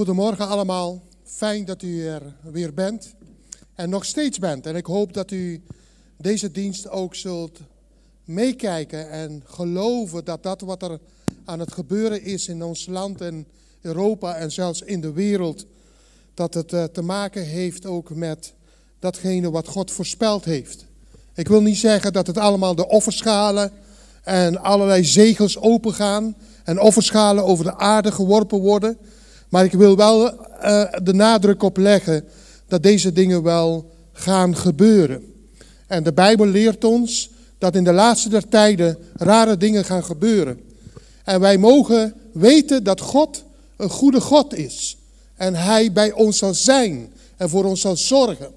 Goedemorgen allemaal. Fijn dat u er weer bent en nog steeds bent. En ik hoop dat u deze dienst ook zult meekijken en geloven dat dat wat er aan het gebeuren is in ons land en Europa en zelfs in de wereld, dat het eh, te maken heeft ook met datgene wat God voorspeld heeft. Ik wil niet zeggen dat het allemaal de offerschalen en allerlei zegels opengaan en offerschalen over de aarde geworpen worden. Maar ik wil wel uh, de nadruk op leggen dat deze dingen wel gaan gebeuren. En de Bijbel leert ons dat in de laatste der tijden rare dingen gaan gebeuren. En wij mogen weten dat God een goede God is. En Hij bij ons zal zijn en voor ons zal zorgen.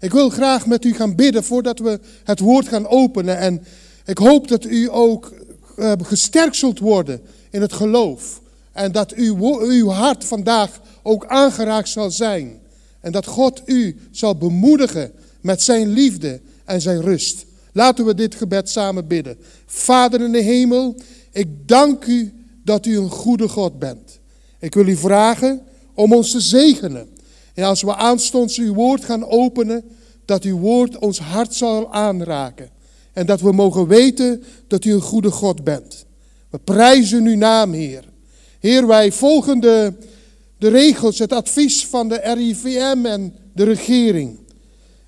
Ik wil graag met u gaan bidden voordat we het woord gaan openen. En ik hoop dat u ook uh, gesterkt zult worden in het geloof. En dat uw, uw hart vandaag ook aangeraakt zal zijn. En dat God u zal bemoedigen met zijn liefde en zijn rust. Laten we dit gebed samen bidden. Vader in de hemel, ik dank u dat u een goede God bent. Ik wil u vragen om ons te zegenen. En als we aanstonds uw woord gaan openen, dat uw woord ons hart zal aanraken. En dat we mogen weten dat u een goede God bent. We prijzen uw naam, Heer. Heer, wij volgen de, regels, het advies van de RIVM en de regering.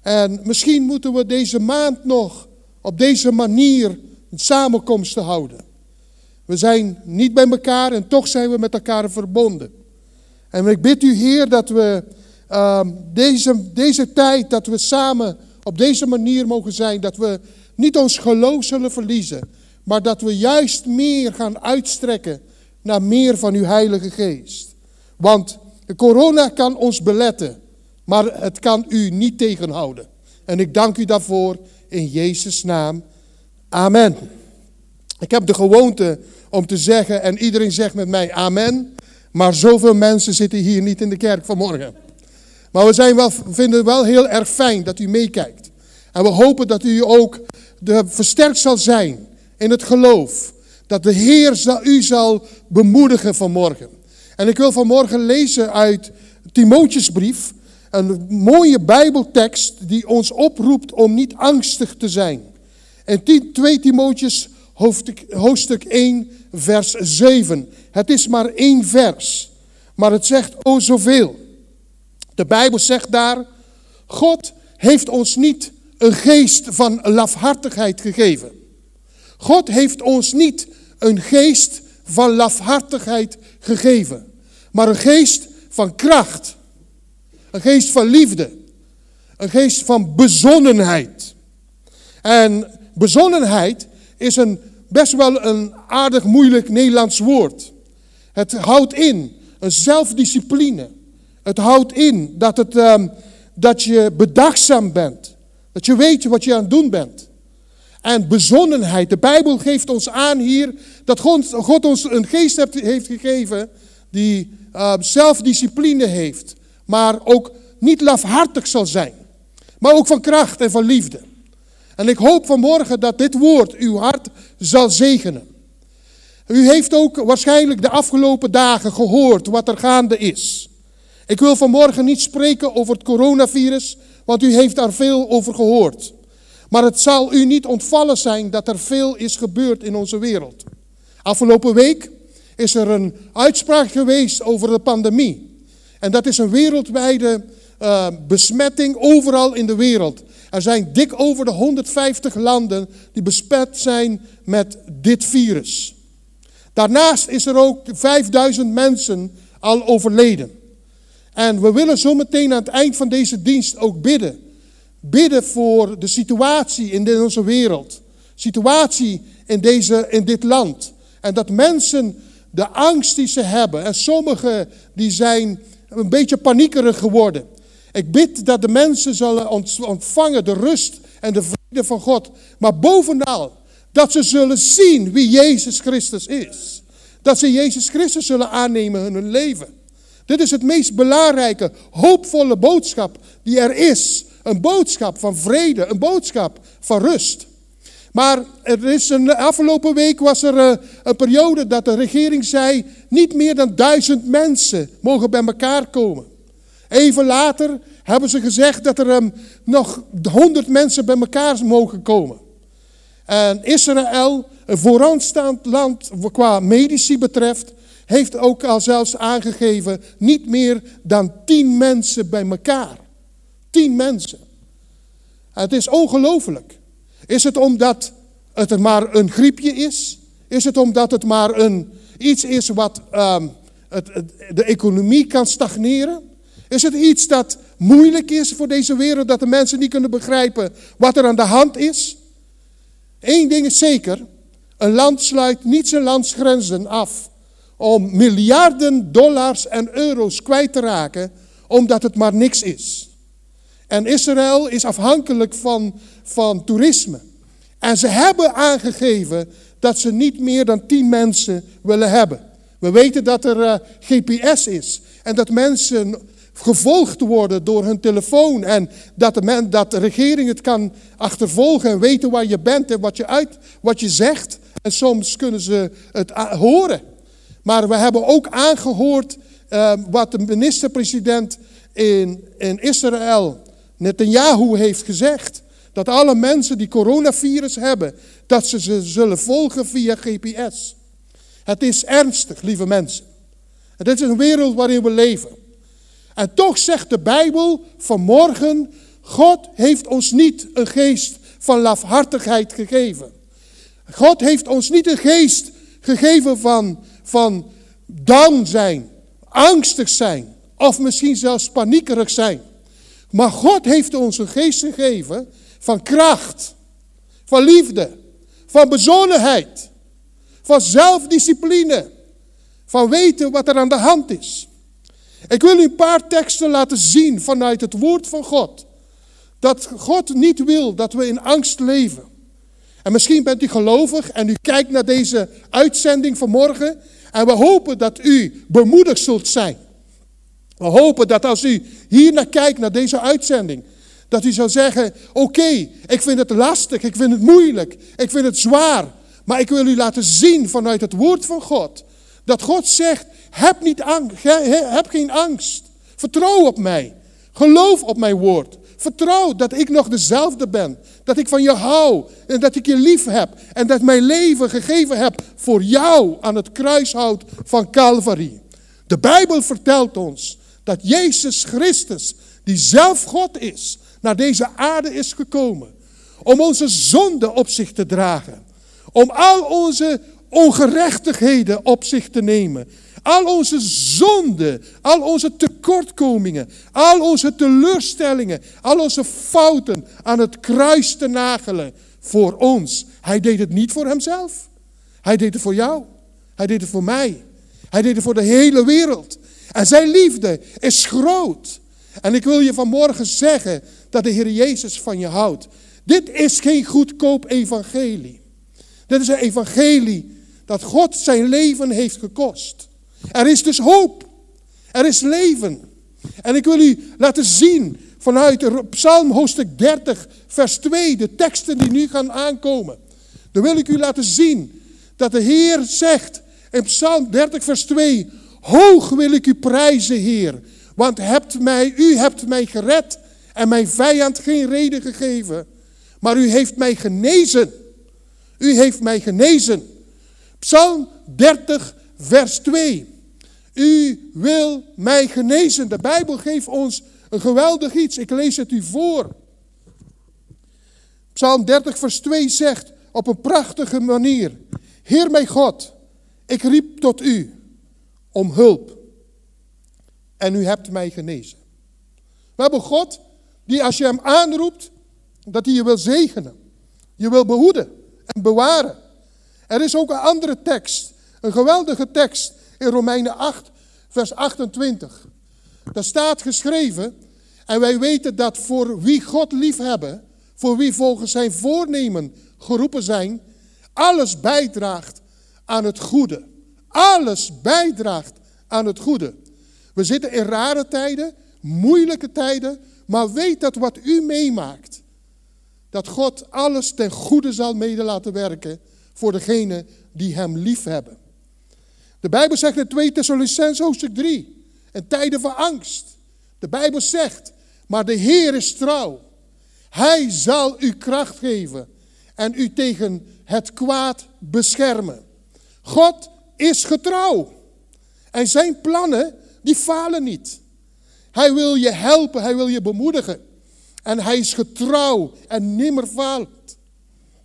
En misschien moeten we deze maand nog op deze manier een samenkomst houden. We zijn niet bij elkaar en toch zijn we met elkaar verbonden. En ik bid u, Heer, dat we uh, deze, deze tijd, dat we samen op deze manier mogen zijn, dat we niet ons geloof zullen verliezen, maar dat we juist meer gaan uitstrekken naar meer van uw Heilige Geest. Want corona kan ons beletten, maar het kan u niet tegenhouden. En ik dank u daarvoor in Jezus' naam. Amen. Ik heb de gewoonte om te zeggen, en iedereen zegt met mij amen, maar zoveel mensen zitten hier niet in de kerk vanmorgen. Maar we zijn wel, vinden het wel heel erg fijn dat u meekijkt. En we hopen dat u ook de, versterkt zal zijn in het geloof. Dat de Heer u zal bemoedigen vanmorgen. En ik wil vanmorgen lezen uit Timootjesbrief. Een mooie Bijbeltekst die ons oproept om niet angstig te zijn. En 2 Timootjes hoofdstuk, hoofdstuk 1 vers 7. Het is maar één vers. Maar het zegt o zoveel. De Bijbel zegt daar, God heeft ons niet een geest van lafhartigheid gegeven. God heeft ons niet een geest van lafhartigheid gegeven, maar een geest van kracht, een geest van liefde, een geest van bezonnenheid. En bezonnenheid is een, best wel een aardig moeilijk Nederlands woord. Het houdt in een zelfdiscipline. Het houdt in dat, het, um, dat je bedachtzaam bent. Dat je weet wat je aan het doen bent. En bezonnenheid. De Bijbel geeft ons aan hier dat God, ons een geest heeft gegeven die uh, zelfdiscipline heeft. Maar ook niet lafhartig zal zijn. Maar ook van kracht en van liefde. En ik hoop vanmorgen dat dit woord uw hart zal zegenen. U heeft ook waarschijnlijk de afgelopen dagen gehoord wat er gaande is. Ik wil vanmorgen niet spreken over het coronavirus, want u heeft daar veel over gehoord. Maar het zal u niet ontvallen zijn dat er veel is gebeurd in onze wereld. Afgelopen week is er een uitspraak geweest over de pandemie. En dat is een wereldwijde uh, besmetting overal in de wereld. Er zijn dik over de 150 landen die besmet zijn met dit virus. Daarnaast is er ook 5000 mensen al overleden. En we willen zo meteen aan het eind van deze dienst ook bidden. Bidden voor de situatie in onze wereld. Situatie in, deze, in dit land. En dat mensen de angst die ze hebben. En sommigen die zijn een beetje paniekerig geworden. Ik bid dat de mensen zullen ontvangen de rust en de vrede van God. Maar bovenal dat ze zullen zien wie Jezus Christus is. Dat ze Jezus Christus zullen aannemen in hun leven. Dit is het meest belangrijke, hoopvolle boodschap die er is. Een boodschap van vrede, een boodschap van rust. Maar er is een, afgelopen week was er een, eh, een periode dat de regering zei, niet meer dan duizend mensen mogen bij elkaar komen. Even later hebben ze gezegd dat er um, nog honderd mensen bij elkaar mogen komen. En Israël, een vooraanstaand land qua medici betreft, heeft ook al zelfs aangegeven niet meer dan tien mensen bij elkaar. Tien mensen. Het is ongelooflijk. Is het omdat het maar een griepje is? Is het omdat het maar een, iets is wat um, het, de economie kan stagneren? Is het iets dat moeilijk is voor deze wereld, dat de mensen niet kunnen begrijpen wat er aan de hand is? Eén ding is zeker, een land sluit niet zijn landsgrenzen af om miljarden dollars en euro's kwijt te raken, omdat het maar niks is. En Israël is afhankelijk van, van toerisme. En ze hebben aangegeven dat ze niet meer dan tien mensen willen hebben. We weten dat er eh, GPS is en dat mensen gevolgd worden door hun telefoon en dat de, men, dat de regering het kan achtervolgen en weten waar je bent en wat je, uit, wat je zegt. En soms kunnen ze het horen. Maar we hebben ook aangehoord uh, wat de minister-president in, in Israël, Netanyahu, heeft gezegd. Dat alle mensen die coronavirus hebben, dat ze ze zullen volgen via GPS. Het is ernstig, lieve mensen. Het is een wereld waarin we leven. En toch zegt de Bijbel vanmorgen, God heeft ons niet een geest van lafhartigheid gegeven. God heeft ons niet een geest gegeven van, van down zijn, angstig zijn of misschien zelfs paniekerig zijn. Maar God heeft ons een geest gegeven van kracht, van liefde, van bezonnenheid, van zelfdiscipline, van weten wat er aan de hand is. Ik wil u een paar teksten laten zien vanuit het woord van God. Dat God niet wil dat we in angst leven. En misschien bent u gelovig en u kijkt naar deze uitzending vanmorgen. En we hopen dat u bemoedigd zult zijn. We hopen dat als u hier naar kijkt, naar deze uitzending, dat u zou zeggen: Oké, ik vind het lastig, ik vind het moeilijk, ik vind het zwaar. Maar ik wil u laten zien vanuit het woord van God. Dat God zegt: Heb, niet angst, heb geen angst. Vertrouw op mij. Geloof op mijn woord. Vertrouw dat ik nog dezelfde ben. Dat ik van je hou en dat ik je lief heb. En dat mijn leven gegeven heb voor jou aan het kruishout van Calvary. De Bijbel vertelt ons dat Jezus Christus, die zelf God is, naar deze aarde is gekomen. Om onze zonde op zich te dragen. Om al onze ongerechtigheden op zich te nemen. Al onze zonden, al onze tekortkomingen, al onze teleurstellingen, al onze fouten aan het kruis te nagelen voor ons. Hij deed het niet voor hemzelf. Hij deed het voor jou. Hij deed het voor mij. Hij deed het voor de hele wereld. En zijn liefde is groot. En ik wil je vanmorgen zeggen dat de Heer Jezus van je houdt. Dit is geen goedkoop evangelie. Dit is een evangelie dat God zijn leven heeft gekost. Er is dus hoop. Er is leven. En ik wil u laten zien vanuit Psalm hoofdstuk 30, vers 2, de teksten die nu gaan aankomen. Dan wil ik u laten zien dat de Heer zegt in Psalm 30, vers 2, hoog wil ik u prijzen, Heer, want hebt mij, u hebt mij gered en mijn vijand geen reden gegeven, maar u heeft mij genezen. U heeft mij genezen. Psalm 30, vers 2. U wil mij genezen. De Bijbel geeft ons een geweldig iets. Ik lees het u voor. Psalm 30, vers 2 zegt op een prachtige manier: Heer mijn God, ik riep tot u om hulp. En u hebt mij genezen. We hebben God die als je hem aanroept, dat hij je wil zegenen. Je wil behoeden en bewaren. Er is ook een andere tekst, een geweldige tekst in Romeinen 8, vers 28. Daar staat geschreven, en wij weten dat voor wie God liefhebben, voor wie volgens zijn voornemen geroepen zijn, alles bijdraagt aan het goede. Alles bijdraagt aan het goede. We zitten in rare tijden, moeilijke tijden, maar weet dat wat u meemaakt, dat God alles ten goede zal mede laten werken voor degenen die hem lief hebben. De Bijbel zegt in 2 Thessalonicense hoofdstuk 3, in tijden van angst. De Bijbel zegt, maar de Heer is trouw. Hij zal u kracht geven en u tegen het kwaad beschermen. God is getrouw. En zijn plannen, die falen niet. Hij wil je helpen, hij wil je bemoedigen. En hij is getrouw en nimmer faalt.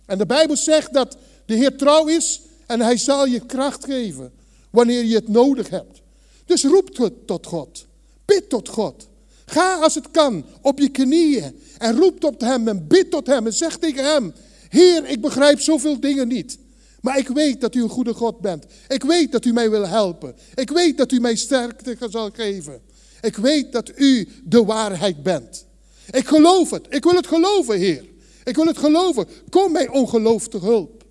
En de Bijbel zegt dat de Heer trouw is en hij zal je kracht geven wanneer je het nodig hebt. Dus roep tot God. Bid tot God. Ga als het kan op je knieën en roep tot Hem en bid tot Hem en zeg tegen Hem, Heer, ik begrijp zoveel dingen niet. Maar ik weet dat u een goede God bent. Ik weet dat u mij wil helpen. Ik weet dat u mij sterkte zal geven. Ik weet dat u de waarheid bent. Ik geloof het. Ik wil het geloven, Heer. Ik wil het geloven. Kom mijn ongeloof te hulp.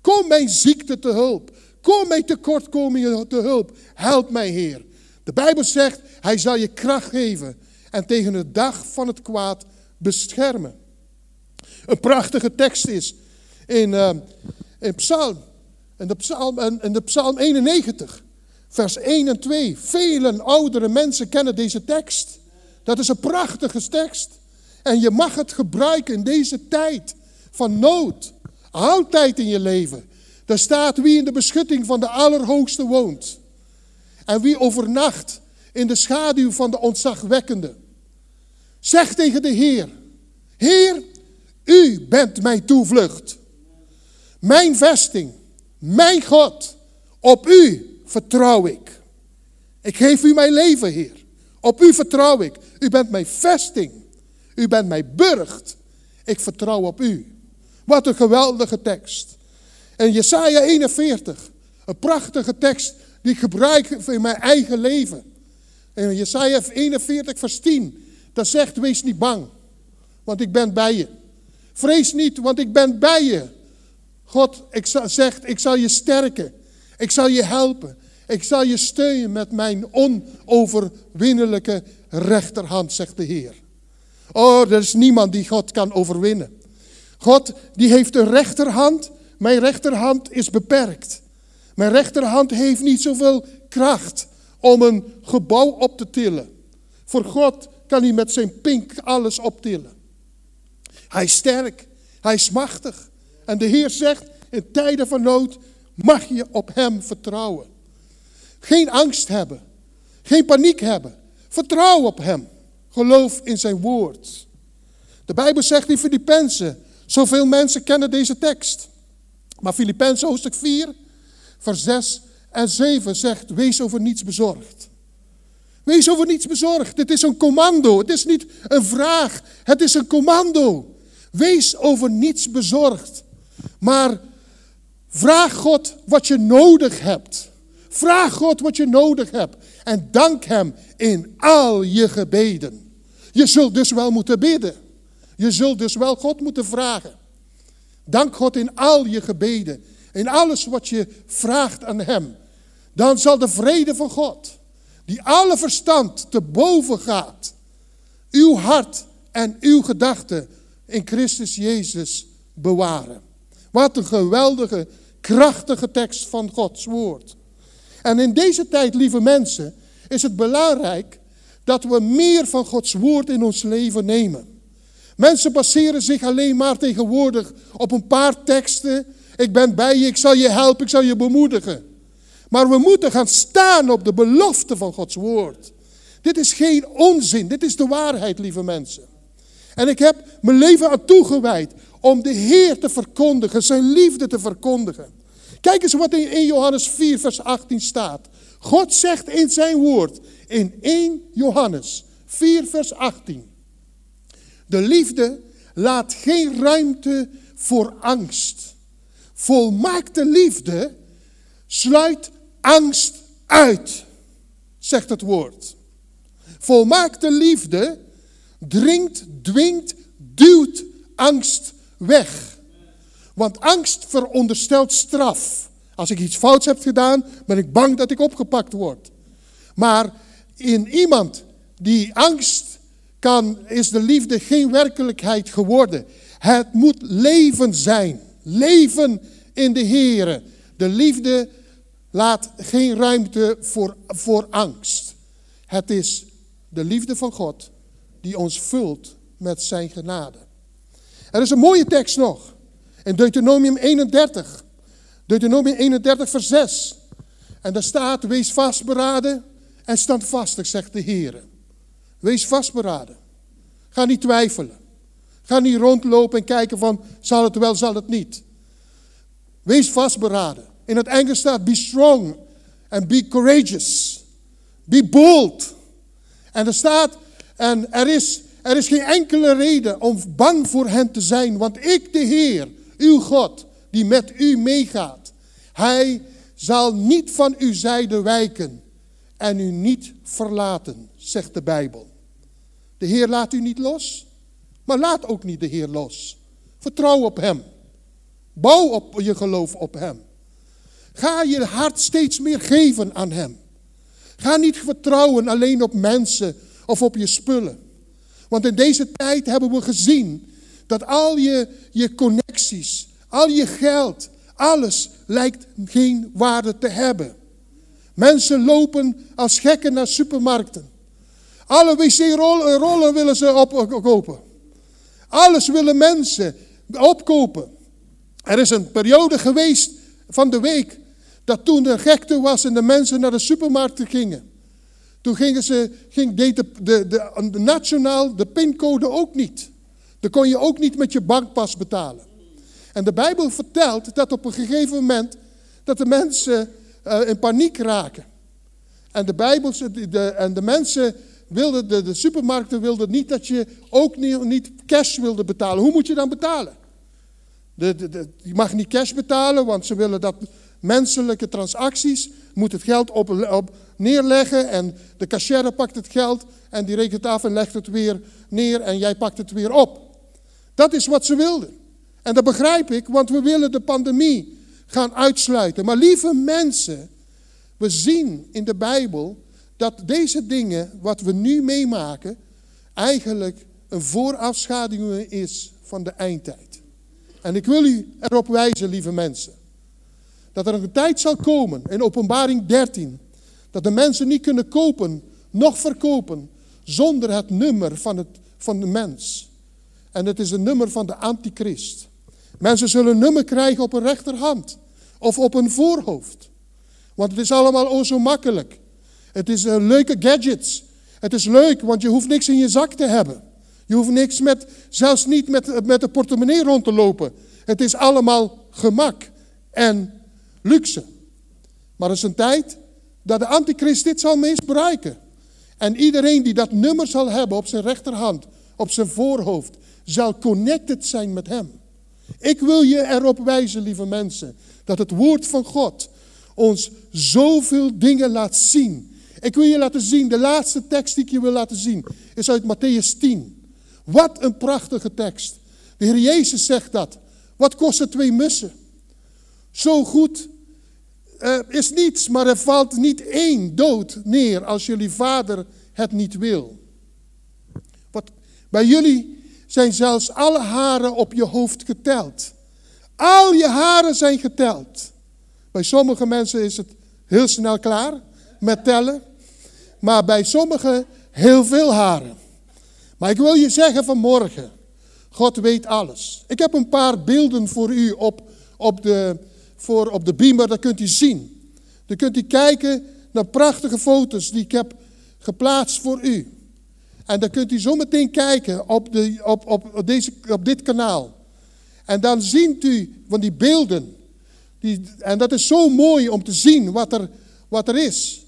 Kom mijn ziekte te hulp. Kom mijn tekortkomingen te hulp. Help mij, Heer. De Bijbel zegt, Hij zal je kracht geven en tegen de dag van het kwaad beschermen. Een prachtige tekst is in, uh, in Psalm, in de Psalm, in de Psalm 91, vers 1 en 2. Vele oudere mensen kennen deze tekst. Dat is een prachtige tekst. En je mag het gebruiken in deze tijd van nood. Altijd in je leven. Daar staat wie in de beschutting van de Allerhoogste woont. En wie overnacht in de schaduw van de ontzagwekkende. Zeg tegen de Heer, Heer, u bent mijn toevlucht. Mijn vesting, mijn God, op u vertrouw ik. Ik geef u mijn leven, Heer. Op u vertrouw ik. U bent mijn vesting. U bent mijn burcht. Ik vertrouw op u. Wat een geweldige tekst. En Jesaja 41, een prachtige tekst die ik gebruik in mijn eigen leven. En Jesaja 41, vers 10, dat zegt, wees niet bang, want ik ben bij je. Vrees niet, want ik ben bij je. God ik zegt, ik zal je sterken. Ik zal je helpen. Ik zal je steunen met mijn onoverwinnelijke rechterhand, zegt de Heer. Oh, er is niemand die God kan overwinnen. God, die heeft een rechterhand. Mijn rechterhand is beperkt. Mijn rechterhand heeft niet zoveel kracht om een gebouw op te tillen. Voor God kan hij met zijn pink alles optillen. Hij is sterk, hij is machtig. En de Heer zegt, in tijden van nood mag je op hem vertrouwen. Geen angst hebben, geen paniek hebben. Vertrouw op hem. Geloof in zijn woord. De Bijbel zegt in Filippenzen, zoveel mensen kennen deze tekst. Maar Filippenzen hoofdstuk 4, vers 6 en 7 zegt, wees over niets bezorgd. Wees over niets bezorgd. Dit is een commando. Het is niet een vraag. Het is een commando. Wees over niets bezorgd. Maar vraag God wat je nodig hebt. Vraag God wat je nodig hebt. En dank Hem in al je gebeden. Je zult dus wel moeten bidden. Je zult dus wel God moeten vragen. Dank God in al je gebeden. In alles wat je vraagt aan Hem. Dan zal de vrede van God die alle verstand te boven gaat, uw hart en uw gedachten in Christus Jezus bewaren. Wat een geweldige, krachtige tekst van Gods woord. En in deze tijd, lieve mensen, is het belangrijk dat we meer van Gods woord in ons leven nemen. Mensen baseren zich alleen maar tegenwoordig op een paar teksten. Ik ben bij je, ik zal je helpen, ik zal je bemoedigen. Maar we moeten gaan staan op de belofte van Gods woord. Dit is geen onzin, dit is de waarheid, lieve mensen. En ik heb mijn leven aan toegewijd om de Heer te verkondigen, zijn liefde te verkondigen. Kijk eens wat in 1 Johannes 4, vers 18 staat. God zegt in zijn woord, in 1 Johannes 4, vers 18. De liefde laat geen ruimte voor angst. Volmaakte liefde sluit angst uit, zegt het woord. Volmaakte liefde dringt, dwingt, duwt angst weg. Want angst veronderstelt straf. Als ik iets fouts heb gedaan, ben ik bang dat ik opgepakt word. Maar in iemand die angst kan, is de liefde geen werkelijkheid geworden. Het moet leven zijn. Leven in de Here. De liefde Laat geen ruimte voor, voor angst. Het is de liefde van God die ons vult met zijn genade. Er is een mooie tekst nog. In Deuteronomium 31. Deuteronomium 31 vers 6. En daar staat, wees vastberaden en standvastig, zegt de Heer. Wees vastberaden. Ga niet twijfelen. Ga niet rondlopen en kijken van, zal het wel, zal het niet. Wees vastberaden. In het Engels staat, be strong and be courageous. Be bold. En er staat, en er is, er is geen enkele reden om bang voor hen te zijn, want ik, de Heer, uw God, die met u meegaat, hij zal niet van uw zijde wijken en u niet verlaten, zegt de Bijbel. De Heer laat u niet los, maar laat ook niet de Heer los. Vertrouw op Hem. Bouw op je geloof op Hem. Ga je hart steeds meer geven aan Hem. Ga niet vertrouwen alleen op mensen of op je spullen. Want in deze tijd hebben we gezien dat al je, je connecties, al je geld, alles lijkt geen waarde te hebben. Mensen lopen als gekken naar supermarkten. Alle wc-rollen willen ze opkopen. Alles willen mensen opkopen. Er is een periode geweest van de week dat toen er gekte was en de mensen naar de supermarkten gingen. Toen gingen ze, ging, deed de, de, de, nationaal de pincode ook niet. Dan kon je ook niet met je bankpas betalen. En de Bijbel vertelt dat op een gegeven moment dat de mensen uh, in paniek raken. En de, Bijbel, de, en de mensen wilden, de, de supermarkten wilden niet dat je ook niet, niet cash wilde betalen. Hoe moet je dan betalen? De, de, je mag niet cash betalen, want ze willen dat menselijke transacties, moet het geld op, op neerleggen en de cashier pakt het geld en die rekent af en legt het weer neer en jij pakt het weer op. Dat is wat ze wilden. En dat begrijp ik, want we willen de pandemie gaan uitsluiten. Maar lieve mensen, we zien in de Bijbel dat deze dingen, wat we nu meemaken, eigenlijk een voorafschaduwing is van de eindtijd. En ik wil u erop wijzen, lieve mensen, dat er een tijd zal komen in Openbaring 13, dat de mensen niet kunnen kopen, nog verkopen, zonder het nummer van, het, van de mens. En het is een nummer van de antichrist. Mensen zullen een nummer krijgen op een rechterhand of op een voorhoofd. Want het is allemaal o zo makkelijk. Het is uh, leuke gadgets. Het is leuk, want je hoeft niks in je zak te hebben. Je hoeft niks met, zelfs niet met, met de portemonnee rond te lopen. Het is allemaal gemak en luxe. Maar er is een tijd dat de antichrist dit zal misbruiken. En iedereen die dat nummer zal hebben op zijn rechterhand, op zijn voorhoofd, zal connected zijn met hem. Ik wil je erop wijzen, lieve mensen, dat het woord van God ons zoveel dingen laat zien. Ik wil je laten zien, de laatste tekst die ik je wil laten zien, is uit Matthäus 10. Wat een prachtige tekst. De Heer Jezus zegt dat. Wat kosten twee mussen? Zo goed uh, is niets, maar er valt niet één dood neer als jullie vader het niet wil. Wat, bij jullie zijn zelfs alle haren op je hoofd geteld. Al je haren zijn geteld. Bij sommige mensen is het heel snel klaar met tellen, maar bij sommigen heel veel haren. Maar ik wil je zeggen vanmorgen, God weet alles. Ik heb een paar beelden voor u op, op, de, voor, op de beamer, dat kunt u zien. Dan kunt u kijken naar prachtige foto's die ik heb geplaatst voor u. En dan kunt u zo meteen kijken op, de, op, op, deze, op dit kanaal. En dan ziet u van die beelden. Die, en dat is zo mooi om te zien wat er, wat er is.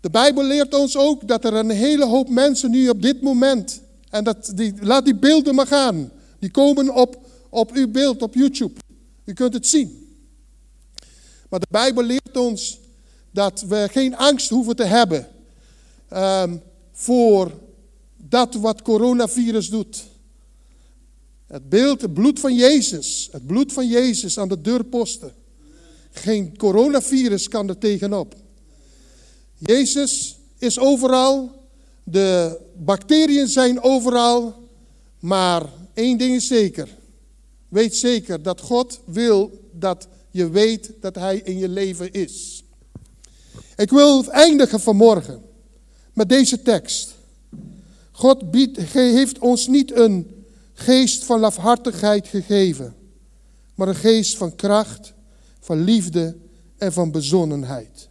De Bijbel leert ons ook dat er een hele hoop mensen nu op dit moment. En dat, die, laat die beelden maar gaan. Die komen op, op uw beeld op YouTube. U kunt het zien. Maar de Bijbel leert ons dat we geen angst hoeven te hebben um, voor dat wat coronavirus doet. Het beeld, het bloed van Jezus, het bloed van Jezus aan de deurposten. Geen coronavirus kan er tegenop. Jezus is overal, de bacteriën zijn overal, maar één ding is zeker. Weet zeker dat God wil dat je weet dat Hij in je leven is. Ik wil eindigen vanmorgen met deze tekst. God biedt, heeft ons niet een geest van lafhartigheid gegeven, maar een geest van kracht, van liefde en van bezonnenheid.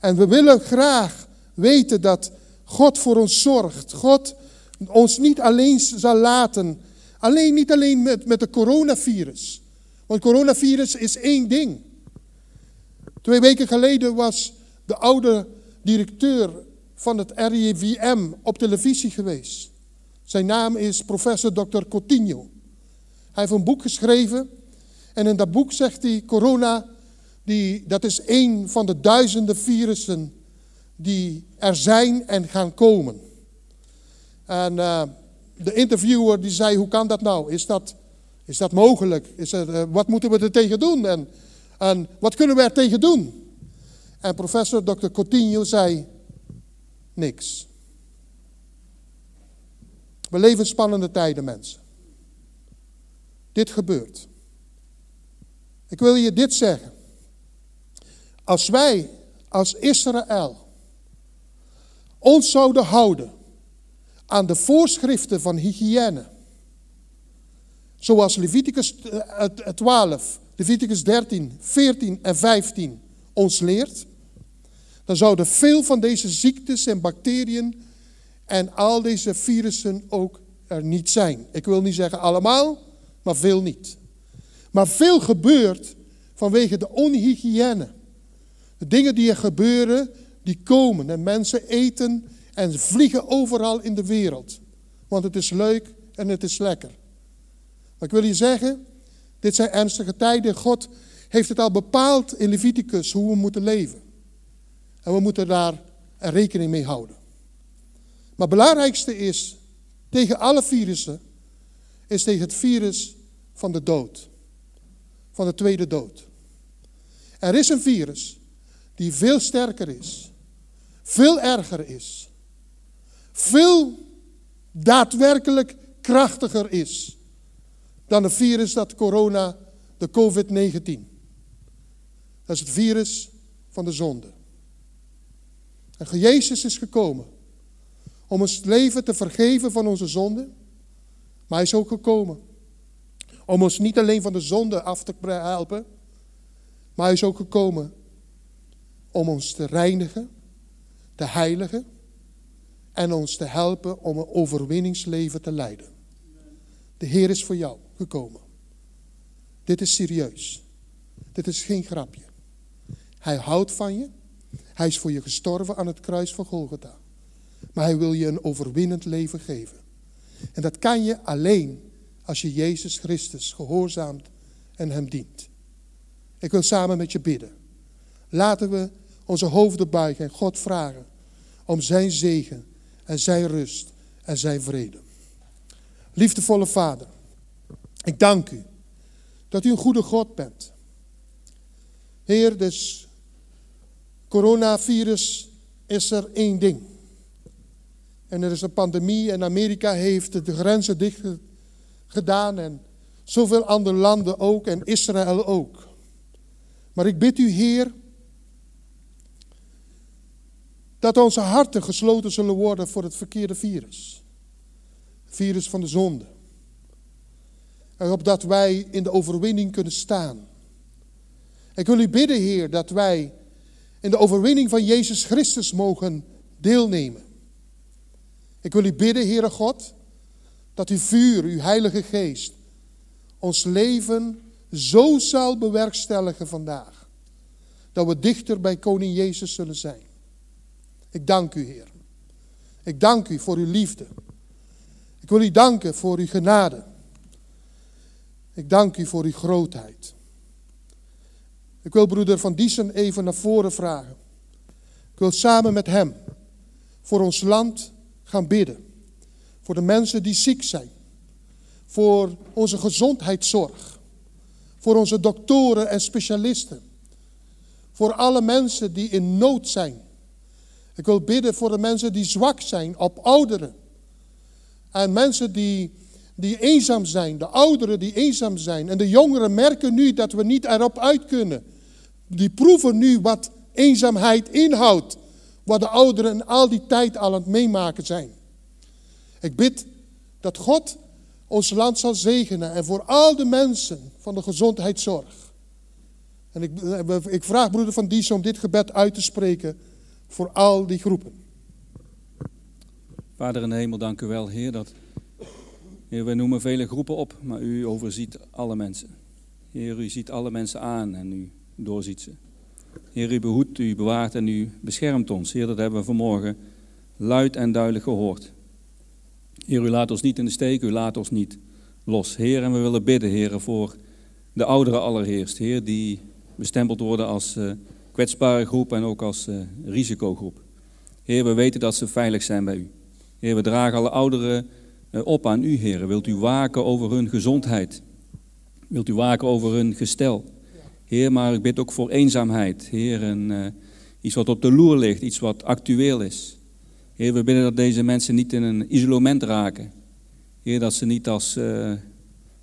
En we willen graag weten dat God voor ons zorgt. God ons niet alleen zal laten. Alleen, niet alleen met, met de coronavirus. Want coronavirus is één ding. Twee weken geleden was de oude directeur van het RIVM op televisie geweest. Zijn naam is professor Dr. Coutinho. Hij heeft een boek geschreven en in dat boek zegt hij, corona, die, dat is één van de duizenden virussen die er zijn en gaan komen. En uh, de interviewer die zei, hoe kan dat nou? Is dat, is dat mogelijk? Is uh, wat moeten we er tegen doen? En, en wat kunnen we er tegen doen? En professor Dr. Coutinho zei, niks. We leven spannende tijden, mensen. Dit gebeurt. Ik wil je dit zeggen. Als wij als Israël ons zouden houden aan de voorschriften van hygiëne, zoals Leviticus 12, Leviticus 13, 14 en 15 ons leert, dan zouden veel van deze ziektes en bacteriën en al deze virussen ook er niet zijn. Ik wil niet zeggen allemaal, maar veel niet. Maar veel gebeurt vanwege de onhygiëne. De dingen die er gebeuren, die komen. En mensen eten en vliegen overal in de wereld. Want het is leuk en het is lekker. Maar ik wil je zeggen, dit zijn ernstige tijden. God heeft het al bepaald in Leviticus hoe we moeten leven. En we moeten daar rekening mee houden. Maar het belangrijkste is, tegen alle virussen, is tegen het virus van de dood. Van de tweede dood. Er is een virus die veel sterker is, veel erger is, veel daadwerkelijk krachtiger is dan het virus dat corona, de COVID-19. Dat is het virus van de zonde. En Jezus is gekomen om ons leven te vergeven van onze zonden. Maar hij is ook gekomen om ons niet alleen van de zonde af te helpen, maar hij is ook gekomen om ons te reinigen, te heiligen en ons te helpen om een overwinningsleven te leiden. De Heer is voor jou gekomen. Dit is serieus. Dit is geen grapje. Hij houdt van je. Hij is voor je gestorven aan het kruis van Golgotha. Maar hij wil je een overwinnend leven geven. En dat kan je alleen als je Jezus Christus gehoorzaamt en hem dient. Ik wil samen met je bidden. Laten we onze hoofden buigen en God vragen om zijn zegen en zijn rust en zijn vrede. Liefdevolle Vader, ik dank u dat u een goede God bent. Heer, dus coronavirus is er één ding. En er is een pandemie en Amerika heeft de grenzen dicht gedaan en zoveel andere landen ook en Israël ook. Maar ik bid u, Heer, dat onze harten gesloten zullen worden voor het verkeerde virus. Het virus van de zonde. En opdat wij in de overwinning kunnen staan. Ik wil u bidden, Heer, dat wij in de overwinning van Jezus Christus mogen deelnemen. Ik wil u bidden, Heere God, dat uw vuur, uw Heilige Geest, ons leven zo zal bewerkstelligen vandaag. Dat we dichter bij Koning Jezus zullen zijn. Ik dank u, Heer. Ik dank u voor uw liefde. Ik wil u danken voor uw genade. Ik dank u voor uw grootheid. Ik wil broeder Van Diesen even naar voren vragen. Ik wil samen met hem voor ons land gaan bidden. Voor de mensen die ziek zijn. Voor onze gezondheidszorg. Voor onze doktoren en specialisten. Voor alle mensen die in nood zijn. Ik wil bidden voor de mensen die zwak zijn, op ouderen. En mensen die, die eenzaam zijn, de ouderen die eenzaam zijn. En de jongeren merken nu dat we niet erop uit kunnen. Die proeven nu wat eenzaamheid inhoudt. Wat de ouderen al die tijd al aan het meemaken zijn. Ik bid dat God ons land zal zegenen en voor al de mensen van de gezondheidszorg. En ik, ik vraag broeder Van Dies om dit gebed uit te spreken voor al die groepen. Vader in hemel, dank u wel, Heer, dat Heer, wij noemen vele groepen op, maar u overziet alle mensen. Heer, u ziet alle mensen aan en u doorziet ze. Heer, u behoedt, u bewaart en u beschermt ons. Heer, dat hebben we vanmorgen luid en duidelijk gehoord. Heer, u laat ons niet in de steek, u laat ons niet los. Heer, en we willen bidden, Heer, voor de ouderen allereerst. Heer, die bestempeld worden als uh, kwetsbare groep en ook als uh, risicogroep. Heer, we weten dat ze veilig zijn bij u. Heer, we dragen alle ouderen op aan u, Heer. Wilt u waken over hun gezondheid? Wilt u waken over hun gestel? Heer, maar ik bid ook voor eenzaamheid. Heer, en, iets wat op de loer ligt, iets wat actueel is. Heer, we bidden dat deze mensen niet in een isolement raken. Heer, dat ze niet als, uh,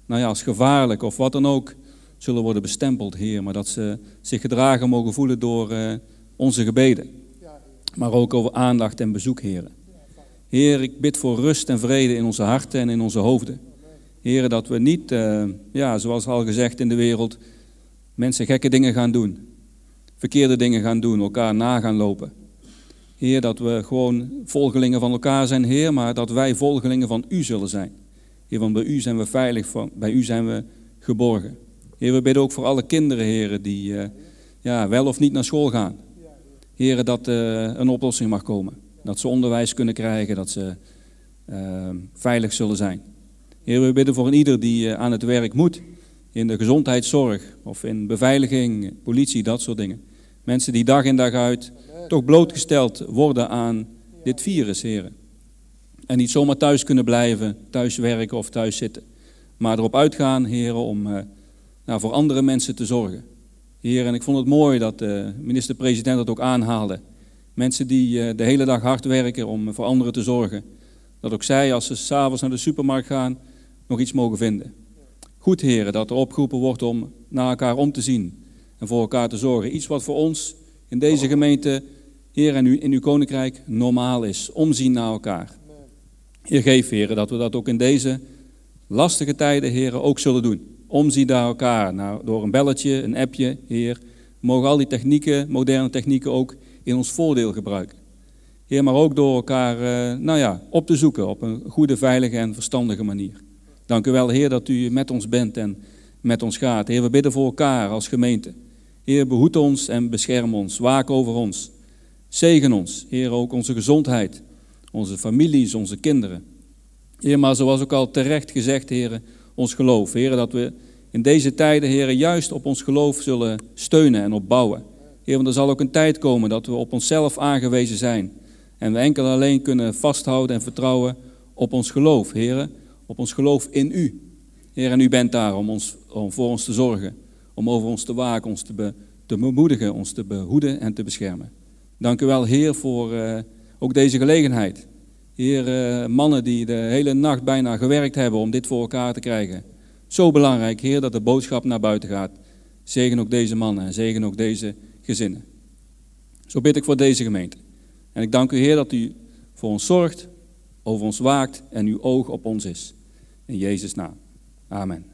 nou ja, als gevaarlijk of wat dan ook zullen worden bestempeld, Heer. Maar dat ze zich gedragen mogen voelen door onze gebeden. Maar ook over aandacht en bezoek, Heer. Heer, ik bid voor rust en vrede in onze harten en in onze hoofden. Heer, dat we niet, uh, ja, zoals al gezegd in de wereld, mensen gekke dingen gaan doen. Verkeerde dingen gaan doen, elkaar na gaan lopen. Heer, dat we gewoon volgelingen van elkaar zijn, Heer, maar dat wij volgelingen van U zullen zijn. Heer, want bij U zijn we veilig, van, bij U zijn we geborgen. Heer, we bidden ook voor alle kinderen, Heer, die uh, ja, wel of niet naar school gaan. Heer, dat uh, een oplossing mag komen. Dat ze onderwijs kunnen krijgen, dat ze uh, veilig zullen zijn. Heer, we bidden voor ieder die aan het werk moet, in de gezondheidszorg of in beveiliging, politie, dat soort dingen. Mensen die dag in dag uit toch blootgesteld worden aan dit virus, heren. En niet zomaar thuis kunnen blijven, thuis werken of thuis zitten. Maar erop uitgaan, heren, om uh, nou, voor andere mensen te zorgen. Heren, en ik vond het mooi dat de minister-president dat ook aanhaalde. Mensen die uh, de hele dag hard werken om voor anderen te zorgen. Dat ook zij, als ze s'avonds naar de supermarkt gaan, nog iets mogen vinden. Goed, heren, dat er opgeroepen wordt om naar elkaar om te zien en voor elkaar te zorgen. Iets wat voor ons in deze gemeente Heer, en in uw koninkrijk normaal is. Omzien naar elkaar. Heer, geef, Heer, dat we dat ook in deze lastige tijden, Heer, ook zullen doen. Omzien naar elkaar, nou, door een belletje, een appje, Heer. Mogen al die technieken, moderne technieken ook in ons voordeel gebruiken. Heer, maar ook door elkaar, eh, nou ja, op te zoeken op een goede, veilige en verstandige manier. Dank u wel, Heer, dat u met ons bent en met ons gaat. Heer, we bidden voor elkaar als gemeente. Heer, behoed ons en bescherm ons. Waak over ons. Zegen ons, Heer, ook onze gezondheid, onze families, onze kinderen. Heer, maar zoals ook al terecht gezegd, Heer, ons geloof. Heer, dat we in deze tijden, Heer, juist op ons geloof zullen steunen en opbouwen. Heer, want er zal ook een tijd komen dat we op onszelf aangewezen zijn. En we enkel alleen kunnen vasthouden en vertrouwen op ons geloof, Heer, op ons geloof in U. Heer, en U bent daar om, ons, om voor ons te zorgen, om over ons te waken, ons te, be, te bemoedigen, ons te behoeden en te beschermen. Dank u wel, Heer, voor uh, ook deze gelegenheid. Heer, uh, mannen die de hele nacht bijna gewerkt hebben om dit voor elkaar te krijgen. Zo belangrijk, Heer, dat de boodschap naar buiten gaat. Zegen ook deze mannen en zegen ook deze gezinnen. Zo bid ik voor deze gemeente. En ik dank u, Heer, dat u voor ons zorgt, over ons waakt en uw oog op ons is. In Jezus' naam. Amen.